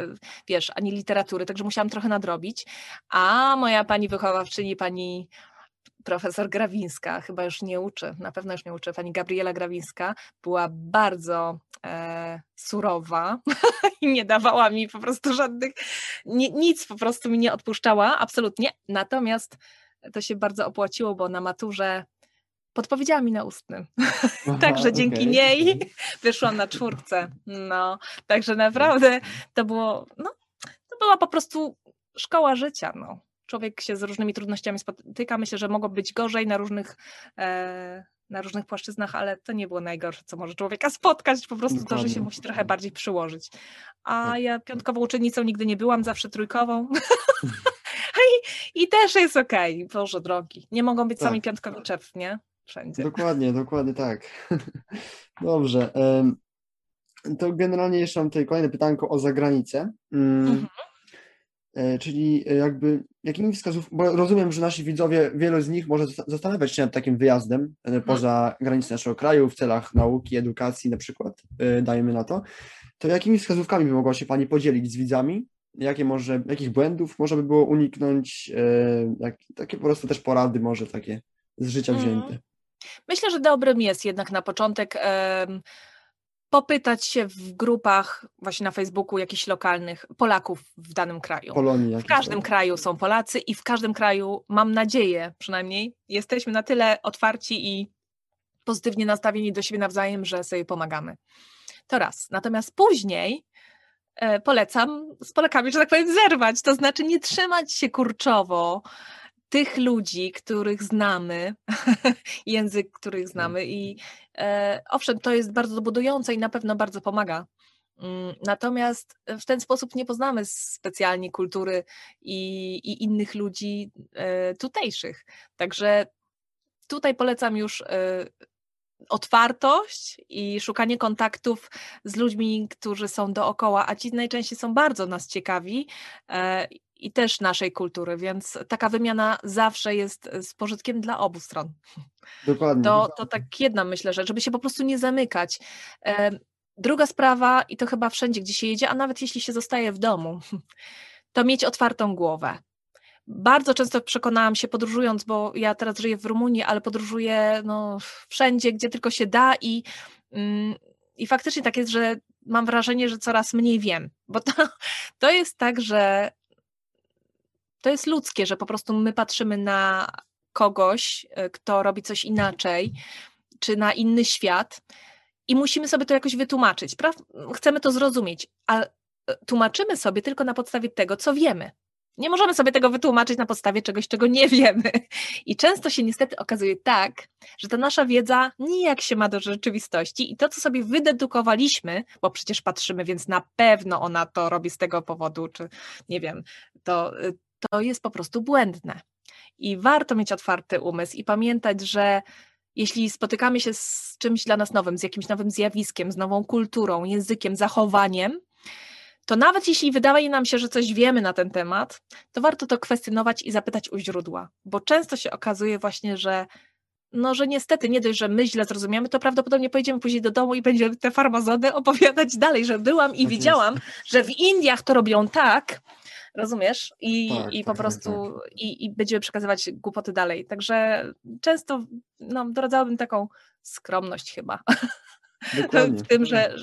Speaker 1: wiesz, ani literatury, także musiałam trochę nadrobić, a moja pani wychowawczyni, pani profesor Grawińska, chyba już nie uczy, na pewno już nie uczy, pani Gabriela Grawińska była bardzo e, surowa [laughs] i nie dawała mi po prostu żadnych, ni, nic po prostu mi nie odpuszczała, absolutnie, natomiast to się bardzo opłaciło, bo na maturze podpowiedziała mi na ustnym. [laughs] także dzięki okay, niej okay. [laughs] wyszłam na czwórce. No, także naprawdę to było, no, to była po prostu szkoła życia, no. Człowiek się z różnymi trudnościami spotyka. Myślę, że mogło być gorzej na różnych e, na różnych płaszczyznach, ale to nie było najgorsze, co może człowieka spotkać, po prostu Dokładnie. to, że się musi trochę bardziej przyłożyć. A tak. ja piątkową uczennicą nigdy nie byłam, zawsze trójkową. [laughs] I, I, też jest okej, okay. Boże drogi. Nie mogą być tak. sami piątkowiczew, nie? Wszędzie.
Speaker 2: Dokładnie, dokładnie tak. [laughs] Dobrze. To generalnie jeszcze mam tutaj kolejne pytanko o zagranicę. Mm. Mhm. E, czyli e, jakby jakimi wskazówkami, bo rozumiem, że nasi widzowie, wielu z nich może zastanawiać się nad takim wyjazdem e, mhm. poza granice naszego kraju w celach nauki, edukacji na przykład, dajemy na to, to jakimi wskazówkami by mogła się Pani podzielić z widzami? Jakie może, jakich błędów można by było uniknąć? Jak, takie po prostu też porady może takie z życia mhm. wzięte.
Speaker 1: Myślę, że dobrym jest jednak na początek popytać się w grupach właśnie na Facebooku jakichś lokalnych Polaków w danym kraju.
Speaker 2: Polonii
Speaker 1: w każdym kraju są Polacy i w każdym kraju, mam nadzieję przynajmniej, jesteśmy na tyle otwarci i pozytywnie nastawieni do siebie nawzajem, że sobie pomagamy. To raz. Natomiast później e, polecam z Polakami, że tak powiem, zerwać, to znaczy nie trzymać się kurczowo tych ludzi, których znamy, [laughs] język, których tak. znamy i owszem, to jest bardzo budujące i na pewno bardzo pomaga. Mm, natomiast w ten sposób nie poznamy specjalnie kultury i, i innych ludzi e, tutejszych. Także tutaj polecam już e, otwartość i szukanie kontaktów z ludźmi, którzy są dookoła, a ci najczęściej są bardzo nas ciekawi e, i też naszej kultury, więc taka wymiana zawsze jest e, z pożytkiem dla obu stron.
Speaker 2: Dokładnie.
Speaker 1: To, to tak jedna myślę rzecz, żeby się po prostu nie zamykać. Druga sprawa, i to chyba wszędzie, gdzie się jedzie, a nawet jeśli się zostaje w domu, [laughs] to mieć otwartą głowę. Bardzo często przekonałam się podróżując, bo ja teraz żyję w Rumunii, ale podróżuję no, wszędzie, gdzie tylko się da i, mm, i faktycznie tak jest, że mam wrażenie, że coraz mniej wiem, bo to, [laughs] to jest tak, że to jest ludzkie, że po prostu my patrzymy na kogoś, e, kto robi coś inaczej, czy na inny świat i musimy sobie to jakoś wytłumaczyć. Chcemy to zrozumieć, a e, tłumaczymy sobie tylko na podstawie tego, co wiemy. Nie możemy sobie tego wytłumaczyć na podstawie czegoś, czego nie wiemy. [laughs] I często się niestety okazuje tak, że ta nasza wiedza nijak się ma do rzeczywistości i to, co sobie wydedukowaliśmy, bo przecież patrzymy, więc na pewno ona to robi z tego powodu, czy nie wiem, to, to jest po prostu błędne. I warto mieć otwarty umysł i pamiętać, że jeśli spotykamy się z czymś dla nas nowym, z jakimś nowym zjawiskiem, z nową kulturą, językiem, zachowaniem, to nawet jeśli wydaje nam się, że coś wiemy na ten temat, to warto to kwestionować i zapytać u źródła, bo często się okazuje właśnie, że no, że niestety nie dość, że my źle zrozumiemy, to prawdopodobnie pojedziemy później do domu i będziemy te farmazony opowiadać dalej, że byłam i tak widziałam, jest. że w Indiach to robią tak, rozumiesz? I, tak, i po tak, tak prostu tak, I, i będziemy przekazywać głupoty dalej. Także często no, doradzałabym taką skromność chyba. [laughs] w tym, że,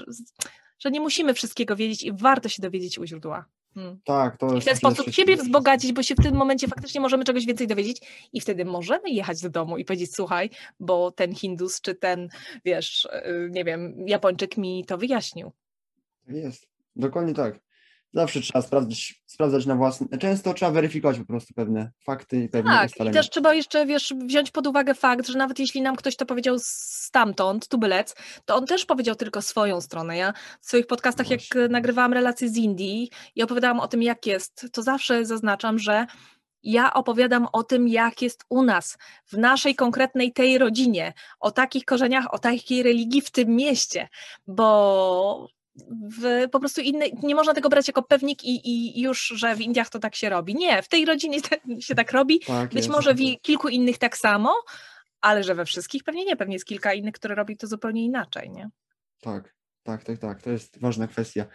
Speaker 1: że nie musimy wszystkiego wiedzieć i warto się dowiedzieć u źródła.
Speaker 2: Hmm. Tak, to
Speaker 1: I w ten sposób siebie wzbogacić, bo się w tym momencie faktycznie możemy czegoś więcej dowiedzieć i wtedy możemy jechać do domu i powiedzieć, słuchaj, bo ten Hindus czy ten, wiesz, y, nie wiem, Japończyk mi to wyjaśnił.
Speaker 2: Jest, dokładnie tak zawsze trzeba sprawdzać, sprawdzać na własne. Często trzeba weryfikować po prostu pewne fakty i pewne
Speaker 1: tak,
Speaker 2: ustalenia.
Speaker 1: i też trzeba jeszcze, wiesz, wziąć pod uwagę fakt, że nawet jeśli nam ktoś to powiedział stamtąd, tubylec, to on też powiedział tylko swoją stronę. Ja w swoich podcastach, jak nagrywałam relacje z Indii i opowiadałam o tym, jak jest, to zawsze zaznaczam, że ja opowiadam o tym, jak jest u nas, w naszej konkretnej tej rodzinie, o takich korzeniach, o takiej religii w tym mieście, bo w, po prostu inny, nie można tego brać jako pewnik i, i już, że w Indiach to tak się robi. Nie, w tej rodzinie się tak robi, tak być jest. może w kilku innych tak samo, ale że we wszystkich pewnie nie, pewnie jest kilka innych, które robi to zupełnie inaczej, nie?
Speaker 2: Tak, tak, tak, tak, to jest ważna kwestia.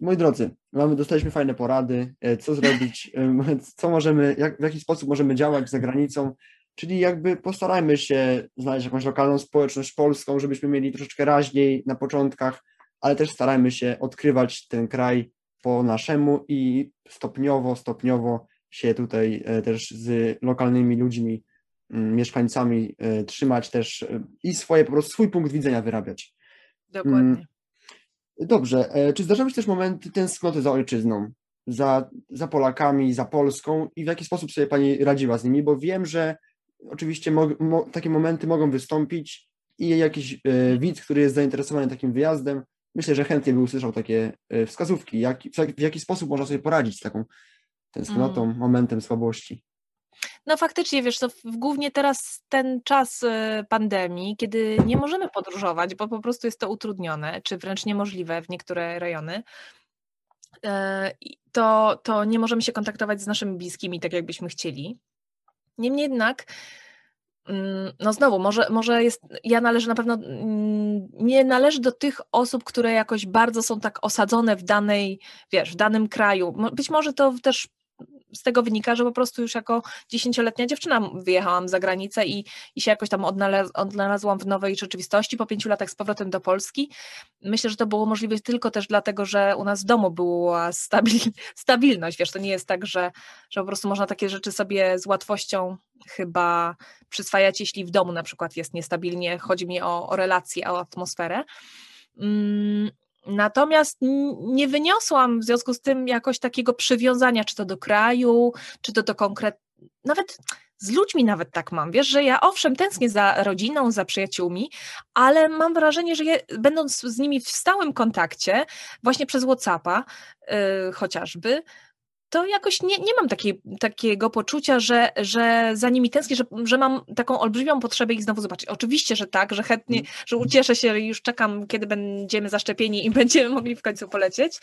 Speaker 2: Moi drodzy, mamy, dostaliśmy fajne porady, e, co zrobić, [laughs] e, co możemy, jak, w jaki sposób możemy działać za granicą, czyli jakby postarajmy się znaleźć jakąś lokalną społeczność polską, żebyśmy mieli troszeczkę raźniej na początkach, ale też starajmy się odkrywać ten kraj po naszemu i stopniowo, stopniowo się tutaj e, też z lokalnymi ludźmi, mm, mieszkańcami e, trzymać też e, i swoje, po prostu swój punkt widzenia wyrabiać.
Speaker 1: Dokładnie. Mm,
Speaker 2: dobrze. Czy zdarzały się też momenty tęsknoty za ojczyzną, za, za Polakami, za Polską i w jaki sposób sobie Pani radziła z nimi? Bo wiem, że oczywiście mo, mo, takie momenty mogą wystąpić i jakiś e, widz, który jest zainteresowany takim wyjazdem, myślę, że chętnie by usłyszał takie e, wskazówki, jak, w, jaki sposób można sobie poradzić z taką tęsknotą, mm. momentem słabości.
Speaker 1: No faktycznie, wiesz, to głównie teraz ten czas e, pandemii, kiedy nie możemy podróżować, bo po prostu jest to utrudnione, czy wręcz niemożliwe w niektóre rejony, to, to nie możemy się kontaktować z naszymi bliskimi tak, jakbyśmy chcieli. Niemniej jednak no znowu, może, może jest, ja należę na pewno, mm, nie należy do tych osób, które jakoś bardzo są tak osadzone w danej, wiesz, w danym kraju. Być może to też z tego wynika, że po prostu już jako dziesięcioletnia dziewczyna wyjechałam za granicę i, i się jakoś tam odnalaz odnalazłam w nowej rzeczywistości po pięciu latach z powrotem do Polski. Myślę, że to było możliwe tylko też dlatego, że u nas w domu była stabil [laughs] stabilność, wiesz, to nie jest tak, że, że po prostu można takie rzeczy sobie z łatwością chyba przyswajać, jeśli w domu na przykład jest niestabilnie, chodzi mi o, o relacje, o atmosferę. Mm, Natomiast nie wyniosłam w związku z tym jakoś takiego przywiązania, czy to do kraju, czy to do konkret... Nawet z ludźmi nawet tak mam, wiesz, że ja owszem tęsknię za rodziną, za przyjaciółmi, ale mam wrażenie, że je, będąc z nimi w stałym kontakcie, właśnie przez Whatsappa yy, chociażby, to jakoś nie, nie mam takiej, takiego poczucia, że, że za nimi tęsknię, że, że mam taką olbrzymią potrzebę ich znowu zobaczyć. Oczywiście, że tak, że chętnie, mm. że ucieszę się, już czekam, kiedy będziemy zaszczepieni i [laughs] będziemy mogli w końcu polecieć.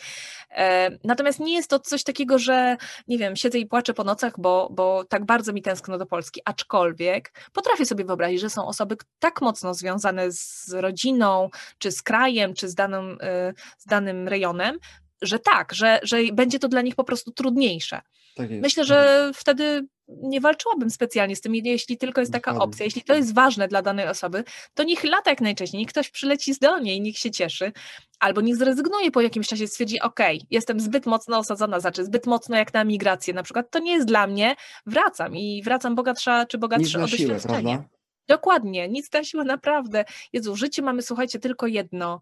Speaker 1: E, natomiast nie jest to coś takiego, że nie wiem, siedzę i płaczę po nocach, bo, bo tak bardzo mi tęskno do Polski. Aczkolwiek potrafię sobie wyobrazić, że są osoby tak mocno związane z rodziną, czy z krajem, czy z danym, e, z danym rejonem, że tak, że, że będzie to dla nich po prostu trudniejsze. Tak Myślę, że wtedy nie walczyłabym specjalnie z tym, jeśli tylko jest taka opcja, jeśli to jest ważne dla danej osoby, to niech lata jak najczęściej, niech ktoś przyleci do niej, niech się cieszy, albo niech zrezygnuje po jakimś czasie, stwierdzi, ok, jestem zbyt mocno osadzona, znaczy zbyt mocno jak na migrację na przykład, to nie jest dla mnie, wracam i wracam bogatsza czy bogatszy o doświadczenie. Siłę, Dokładnie, nic na siłę, naprawdę. Jezu, życie mamy, słuchajcie, tylko jedno.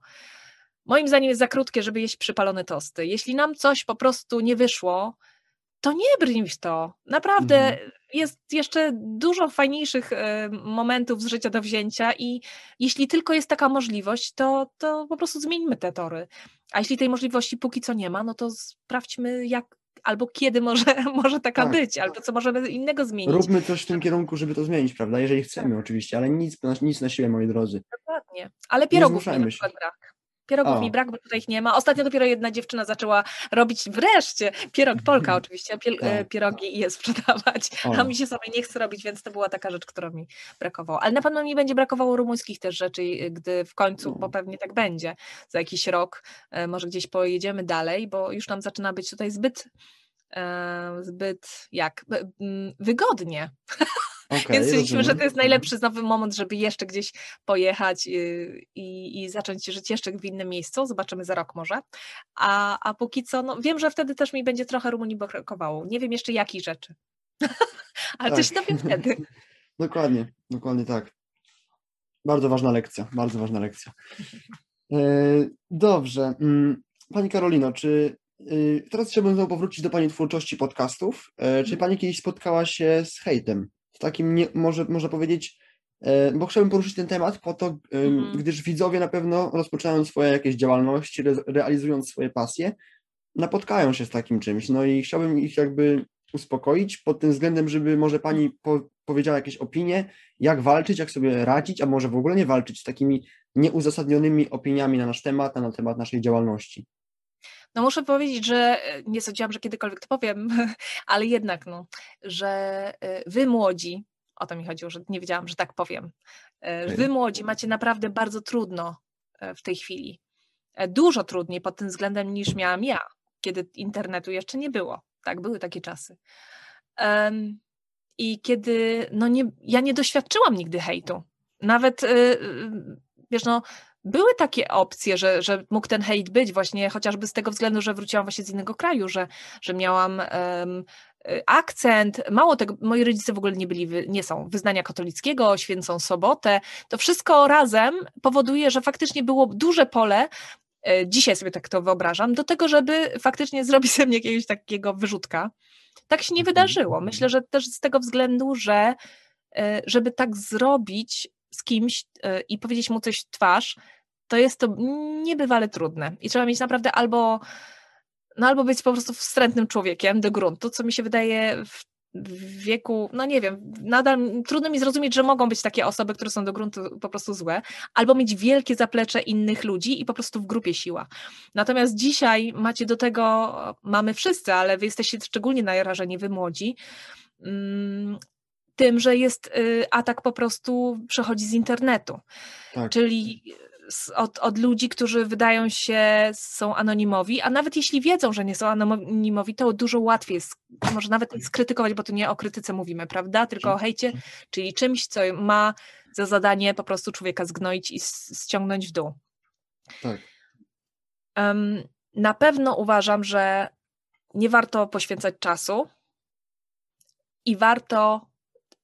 Speaker 1: Moim zdaniem jest za krótkie, żeby jeść przypalone tosty. Jeśli nam coś po prostu nie wyszło, to nie brnij w to. Naprawdę mhm. jest jeszcze dużo fajniejszych e, momentów z życia do wzięcia i jeśli tylko jest taka możliwość, to, to po prostu zmieńmy te tory. A jeśli tej możliwości póki co nie ma, no to sprawdźmy jak albo kiedy może, [laughs] może taka tak. być, albo co możemy innego zmienić.
Speaker 2: Róbmy coś w tym kierunku, żeby to zmienić, prawda? Jeżeli chcemy tak. oczywiście, ale nic, nic na siłę, moi drodzy.
Speaker 1: Dokładnie. Ale pierogów nie, nie na przykład brak. Pierogów o. mi brak, bo tutaj ich nie ma. Ostatnio dopiero jedna dziewczyna zaczęła robić wreszcie pierog, Polka oczywiście, pier, tak. pierogi i je sprzedawać, o. a mi się sobie nie chce robić, więc to była taka rzecz, która mi brakowało. Ale na pewno mi będzie brakowało rumuńskich też rzeczy, gdy w końcu, bo pewnie tak będzie, za jakiś rok e, może gdzieś pojedziemy dalej, bo już nam zaczyna być tutaj zbyt e, zbyt jak wygodnie. [laughs] Okay, Więc stwierdziliśmy, że to jest najlepszy nowy moment, żeby jeszcze gdzieś pojechać y, i, i, zacząć żyć jeszcze w innym miejscu. Zobaczymy za rok może. A, a póki co, no, wiem, że wtedy też mi będzie trochę Rumunii brakowało. Nie wiem jeszcze jakich rzeczy. [laughs] Ale tak. coś dowiem wtedy. [laughs]
Speaker 2: dokładnie, dokładnie tak. Bardzo ważna lekcja, bardzo ważna lekcja. E, dobrze. Mm, pani Karolino, czy y, teraz chciałbym znowu powrócić do Pani twórczości podcastów. E, czy mhm. Pani kiedyś spotkała się z hejtem? Takim, nie, może można powiedzieć, e, bo chciałbym poruszyć ten temat po to, mhm. gdyż widzowie na pewno rozpoczynają swoje jakieś działalności, realizując swoje pasje, napotkają się z takim czymś. No i chciałbym ich jakby uspokoić pod tym względem, żeby może pani po, powiedziała jakieś opinie, jak walczyć, jak sobie radzić, a może w ogóle nie walczyć z takimi nieuzasadnionymi opiniami na nasz temat, na temat naszej działalności.
Speaker 1: No muszę powiedzieć, że e, nie sądziłam, że kiedykolwiek to powiem, [laughs] ale jednak, no, że e, wy młodzi, o to mi chodziło, że nie wiedziałam, że tak powiem, e, wy młodzi macie naprawdę bardzo trudno w tej chwili. Dużo trudniej pod tym względem niż miałam ja, kiedy internetu jeszcze nie było. Tak, były takie czasy. I kiedy, no nie, ja nie doświadczyłam nigdy hejtu. Nawet, wiesz, no, były takie opcje, że, że mógł ten hejt być właśnie chociażby z tego względu, że wróciłam właśnie z innego kraju, że, że miałam um, akcent, mało tego, moi rodzice w ogóle nie byli, nie są wyznania katolickiego, święcą sobotę, to wszystko razem powoduje, że faktycznie było duże pole y, dzisiaj sobie tak to wyobrażam, do tego, żeby faktycznie zrobić ze mnie jakiegoś takiego wyrzutka. Tak się nie mhm. wydarzyło. Myślę, że też z tego względu, że y, żeby tak zrobić z kimś i powiedzieć mu coś w twarz, to jest to niebywale trudne. I trzeba mieć naprawdę albo no albo być po prostu wstrętnym człowiekiem do gruntu, co mi się wydaje w w wieku, no nie wiem, nadal trudno mi zrozumieć, że mogą być takie osoby, które są do gruntu po prostu złe, albo mieć wielkie zaplecze innych ludzi i po prostu w grupie siła. Natomiast dzisiaj macie do tego, mamy wszyscy, ale wy jesteście szczególnie narażeni, wy młodzi, mm, tym, że jest y, atak po prostu przechodzi z internetu. Tak. Czyli od, od ludzi, którzy wydają się są anonimowi, a nawet jeśli wiedzą, że nie są anonimowi, to dużo łatwiej jest, może nawet skrytykować, bo to nie o krytyce mówimy, prawda, tylko o hejcie, czyli czymś, co ma za zadanie po prostu człowieka zgnoić i ściągnąć w dół. Tak. Um, na pewno uważam, że nie warto poświęcać czasu i warto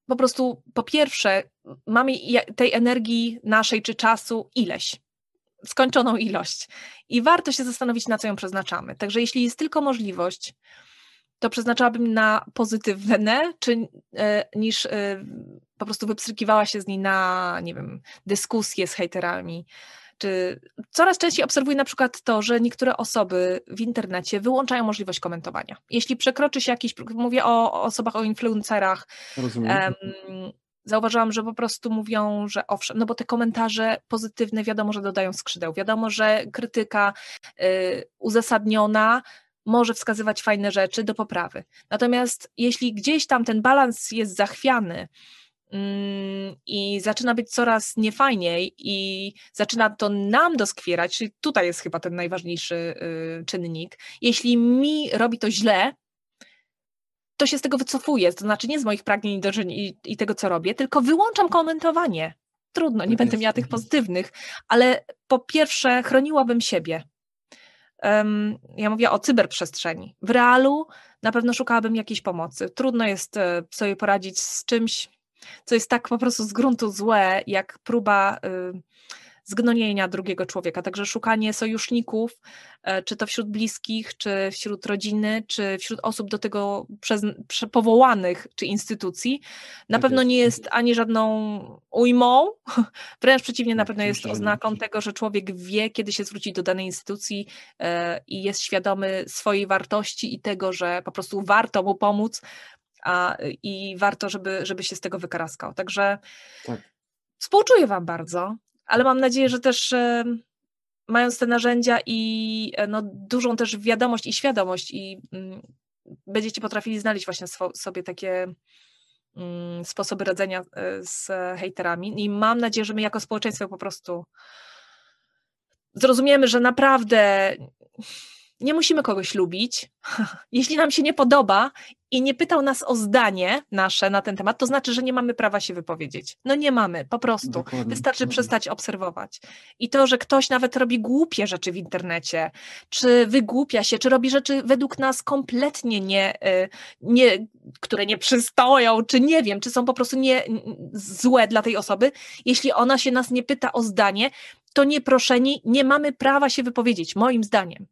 Speaker 1: po prostu po pierwsze mamy tej energii naszej czy czasu ileś, skończoną ilość i warto się zastanowić, na co ją przeznaczamy. Także jeśli jest tylko możliwość, to przeznaczałabym na pozytywne, czy, e, niż e, po prostu wypstrykiwała się z niej na, nie wiem, dyskusje z hejterami, czy coraz częściej obserwuję na przykład to, że niektóre osoby w internecie wyłączają możliwość komentowania. Jeśli przekroczy się jakiś, mówię o, osobach, o influencerach, um, zauważyłam, że po prostu mówią, że owszem, no bo te komentarze pozytywne wiadomo, że dodają skrzydeł, wiadomo, że krytyka y, uzasadniona może wskazywać fajne rzeczy do poprawy. Natomiast jeśli gdzieś tam ten balans jest zachwiany, i zaczyna być coraz niefajniej i zaczyna to nam doskwierać, czyli tutaj jest chyba ten najważniejszy y, czynnik. Jeśli mi robi to źle, to się z tego wycofuję, to znaczy nie z moich pragnień i, i tego, co robię, tylko wyłączam komentowanie. Trudno, nie tak będę miała tych mhm. pozytywnych, ale po pierwsze chroniłabym siebie. Um, ja mówię o cyberprzestrzeni. W realu na pewno szukałabym jakiejś pomocy. Trudno jest e, sobie poradzić z czymś, co jest tak po prostu z gruntu złe, jak próba y, zgnonienia drugiego człowieka. Także szukanie sojuszników, e, czy to wśród bliskich, czy wśród rodziny, czy wśród osób do tego przez, powołanych, czy instytucji, na tak pewno jest. nie jest ani żadną ujmą, [laughs] wręcz przeciwnie, na pewno jest oznaką tego, że człowiek wie, kiedy się zwrócić do danej instytucji e, i jest świadomy swojej wartości i tego, że po prostu warto mu pomóc, a, i warto, żeby, żeby się z tego wykaraskał. Także tak. współczuję Wam bardzo, ale mam nadzieję, że też e, mając te narzędzia i e, no, dużą też wiadomość i świadomość i mm, będziecie potrafili znaleźć właśnie swo, sobie takie mm, sposoby radzenia e, z hejterami i mam nadzieję, że my jako społeczeństwo po prostu zrozumiemy, że naprawdę nie musimy kogoś lubić. [laughs] Jeśli nam się nie podoba i nie pytał nas o zdanie nasze na ten temat, to znaczy, że nie mamy prawa się wypowiedzieć. No nie mamy, po prostu. Dokładnie. Wystarczy przestać obserwować. I to, że ktoś nawet robi głupie rzeczy w internecie, czy wygłupia się, czy robi rzeczy według nas kompletnie nie, y, nie które nie przystoją, czy nie wiem, czy są po prostu nie złe dla tej osoby, jeśli ona się nas nie pyta o zdanie, to nieproszeni nie mamy prawa się wypowiedzieć, moim zdaniem.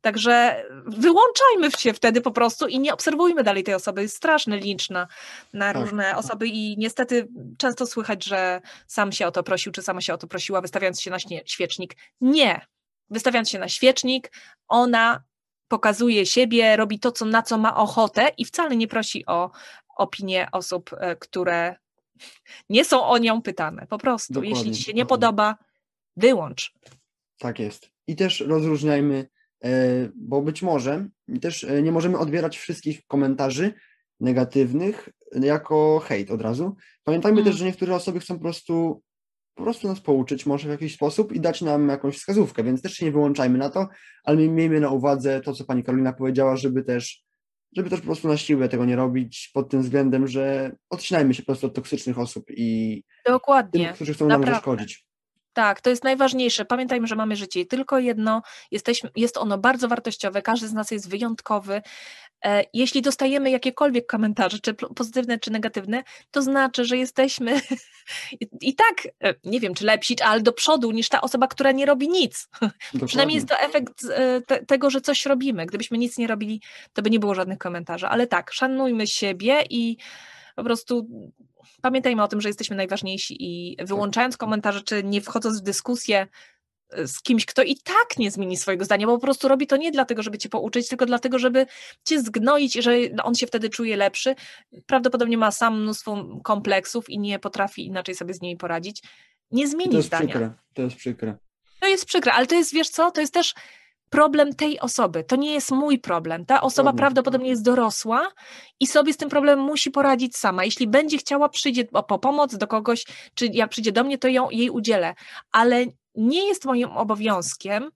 Speaker 1: Także wyłączajmy się wtedy po prostu i nie obserwujmy dalej tej osoby. Jest straszny lincz na, na tak. różne osoby i niestety często słychać, że sam się o to prosił, czy sama się o to prosiła, wystawiając się na świecznik. Nie. Wystawiając się na świecznik, ona pokazuje siebie, robi to, co, na co ma ochotę i wcale nie prosi o opinię osób, e, które nie są o nią pytane. Po prostu, Dokładnie. jeśli ci się nie podoba, wyłącz.
Speaker 2: Tak jest. I też rozróżniajmy bo być może też e, nie możemy odbierać wszystkich komentarzy negatywnych jako hejt od razu. Pamiętajmy też, że niektóre osoby chcą po prostu, po prostu nas pouczyć może w jakiś sposób i dać nam jakąś wskazówkę, więc też się nie wyłączajmy na to, ale miejmy na uwadze to, co pani Karolina powiedziała, żeby też, żeby też po prostu na siłę tego nie robić pod tym względem, że odcinajmy się po prostu od toksycznych osób i
Speaker 1: Dokładnie.
Speaker 2: Tym, którzy chcą Naprawdę. nam zaszkodzić.
Speaker 1: Tak, to jest najważniejsze. Pamiętajmy, że mamy życie tylko jedno, jesteśmy, jest ono bardzo wartościowe, każdy z nas jest wyjątkowy E, jeśli dostajemy jakiekolwiek komentarze, czy pozytywne, czy negatywne, to znaczy, że jesteśmy [laughs] i tak, e, nie wiem, czy lepsi, ale do przodu niż ta osoba, która nie robi nic. Dokładnie. [laughs] Przynajmniej jest to efekt e, te, tego, że coś robimy. Gdybyśmy nic nie robili, to by nie było żadnych komentarzy. Ale tak, szanujmy siebie i po prostu pamiętajmy o tym, że jesteśmy najważniejsi i tak. wyłączając komentarze, czy nie wchodząc w dyskusję, z kimś, kto i tak nie zmieni swojego zdania, bo po prostu robi to nie dlatego, żeby cię pouczyć, tylko dlatego, żeby cię zgnoić i że on się wtedy czuje lepszy. Prawdopodobnie ma sam mnóstwo kompleksów i nie potrafi inaczej sobie z nimi poradzić. Nie zmieni
Speaker 2: to jest
Speaker 1: zdania.
Speaker 2: Przykre. To jest przykre.
Speaker 1: To jest przykre, ale to jest, wiesz co, to jest też problem tej osoby. To nie jest mój problem. Ta osoba Problem. prawdopodobnie jest dorosła i sobie z tym problemem musi poradzić sama. Jeśli będzie chciała, przyjdzie po pomoc do kogoś, czy ja przyjdzie do mnie, to ją, jej udzielę. Ale nie jest moim obowiązkiem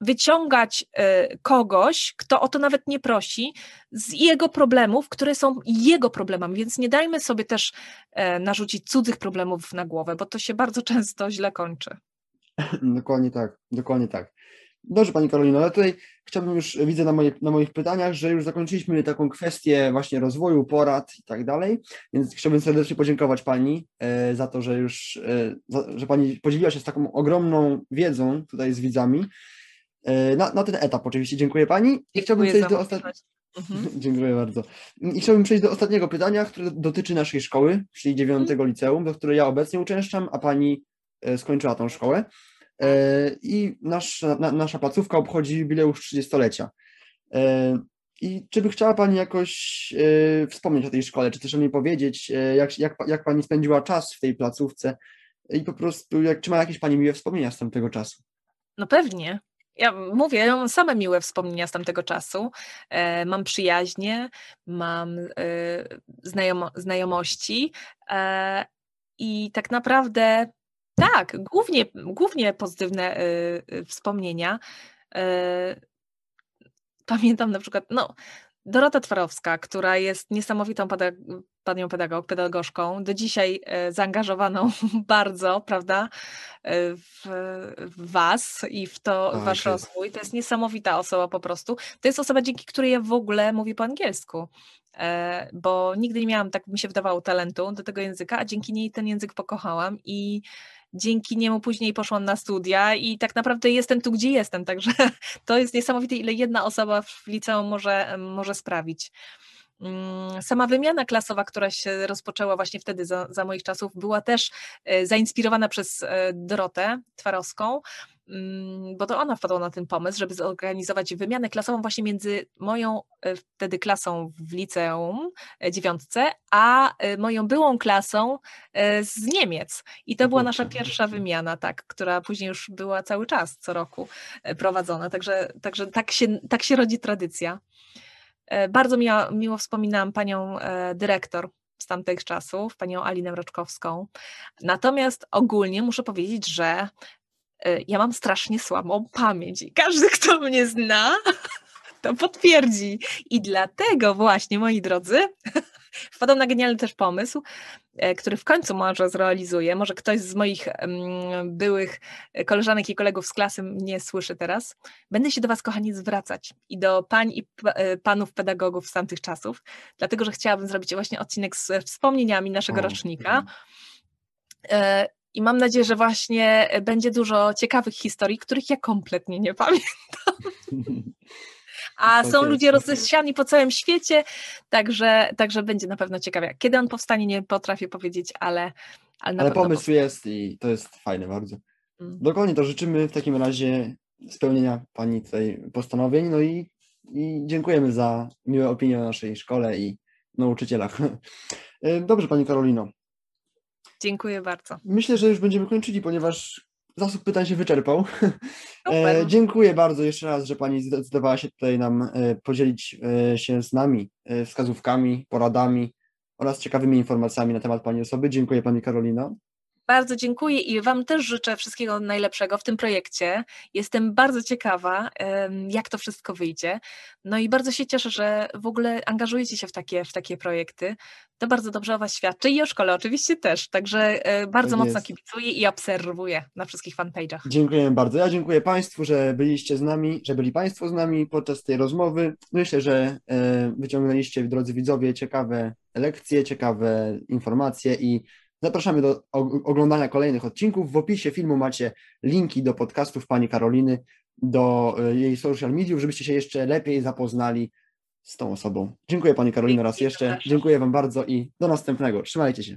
Speaker 1: wyciągać y, kogoś, kto o to nawet nie prosi, z jego problemów, które są jego problemami, więc nie dajmy sobie też e, narzucić cudzych problemów na głowę, bo to się bardzo [laughs] często źle kończy.
Speaker 2: Dokładnie tak, dokładnie tak. Dobrze, Pani Karolino, ale tutaj chciałbym już, widzę na, moje, na moich pytaniach, że już zakończyliśmy taką kwestię właśnie rozwoju, porad i tak dalej, więc chciałbym serdecznie podziękować Pani e, za to, że już, e, że Pani podzieliła się z taką ogromną wiedzą tutaj z widzami. E, na, na ten etap oczywiście dziękuję Pani
Speaker 1: i chciałbym przejść do
Speaker 2: ostatniego. Mhm. [laughs] Dziękuję bardzo. I chciałbym przejść do ostatniego pytania, które dotyczy naszej szkoły, czyli dziewiątego mhm. liceum, do której ja obecnie uczęszczam, a Pani skończyła tą szkołę. E, i nasz, na, nasza placówka obchodzi jubileusz 30-lecia. E, I czy by chciała Pani jakoś e, wspomnieć o tej szkole, czy też o niej powiedzieć, jak, jak, jak Pani spędziła czas w tej placówce i po prostu, jak, czy ma jakieś Pani miłe wspomnienia z tamtego czasu?
Speaker 1: No pewnie. Ja mówię, mam same miłe wspomnienia z tamtego czasu. Mam przyjaźnie, mam znajomo, znajomości i tak naprawdę tak, głównie, głównie pozytywne y, y, wspomnienia. Y, pamiętam na przykład, no, Dorota Twarowska, która jest niesamowitą pedag- panią pedagog, pedagogzką, do dzisiaj e, zaangażowaną [laughs] bardzo, prawda, e, w, w Was i w to tak, Wasz rozwój. To jest niesamowita osoba po prostu. To jest osoba, dzięki której ja w ogóle mówię po angielsku e, bo nigdy nie miałam, tak mi się wydawało, talentu do tego języka, a dzięki niej ten język pokochałam i dzięki niemu później poszłam na studia i tak naprawdę jestem tu, gdzie jestem, także [laughs] to jest niesamowite, ile jedna osoba w liceum może, może sprawić. Mm, sama wymiana klasowa, która się rozpoczęła właśnie wtedy za, za moich czasów, była też e, zainspirowana przez e, Dorotę Twarowską, bo to ona wpadła na ten pomysł, żeby zorganizować wymianę klasową właśnie między moją e, wtedy klasą w liceum dziewiątce, a moją byłą klasą z Niemiec. I to była nasza pierwsza wymiana, tak, która później już była cały czas, co roku prowadzona. Także, także tak, się, tak się rodzi tradycja. E, bardzo miło, miło wspominałam panią e, dyrektor z tamtych czasów, panią Alinę Roczkowską. Natomiast ogólnie muszę powiedzieć, że e, ja mam strasznie słabą pamięć i każdy, kto mnie zna, [laughs] to potwierdzi. I dlatego właśnie, moi drodzy, [laughs] wpadłam na genialny też pomysł, e, który w końcu może zrealizuję. Może ktoś z moich byłych koleżanek i kolegów z klasy mnie słyszy teraz. Będę się do Was, kochani, zwracać i do pań i e, panów pedagogów z tamtych czasów, dlatego że chciałabym zrobić właśnie odcinek z wspomnieniami naszego rocznika. E, I mam nadzieję, że właśnie będzie dużo ciekawych historii, których ja kompletnie nie pamiętam. [laughs] a są ludzie rozsiani po całym świecie, także, także będzie na pewno ciekawie. Kiedy on powstanie, nie potrafię powiedzieć, ale.
Speaker 2: Ale, ale pomysł powstanie. jest i to jest fajne bardzo. Mm. Dokładnie to życzymy w takim razie spełnienia Pani tutaj postanowień, no i, i dziękujemy za miłe opinie o naszej szkole i nauczycielach. [laughs] Dobrze Pani Karolino.
Speaker 1: Dziękuję bardzo.
Speaker 2: Myślę, że już będziemy kończyli, ponieważ zasób pytań się wyczerpał. [laughs] E, dziękuję bardzo jeszcze raz, że Pani zdecydowała się tutaj nam e, podzielić e, się z nami e, wskazówkami, poradami oraz ciekawymi informacjami na temat Pani osoby. Dziękuję Pani Karolina.
Speaker 1: Bardzo dziękuję i Wam też życzę wszystkiego najlepszego w tym projekcie. Jestem bardzo ciekawa, jak to wszystko wyjdzie. No i bardzo się cieszę, że w ogóle angażujecie się w takie, w takie projekty. To bardzo dobrze o Was świadczy i o szkole oczywiście też. Także e, bardzo tak mocno jest. kibicuję i obserwuję na wszystkich fanpage'ach.
Speaker 2: Dziękuję bardzo. Ja dziękuję Państwu, że byliście z nami, że byli Państwo z nami podczas tej rozmowy. Myślę, że e, wyciągnęliście, drodzy widzowie, ciekawe lekcje, ciekawe informacje i Zapraszamy do oglądania kolejnych odcinków. W opisie filmu macie linki do podcastów pani Karoliny, do e, jej social mediów, żebyście się jeszcze lepiej zapoznali z tą osobą. Dziękuję pani Karolino raz jeszcze. Dziękuję wam bardzo i do następnego. Trzymajcie się.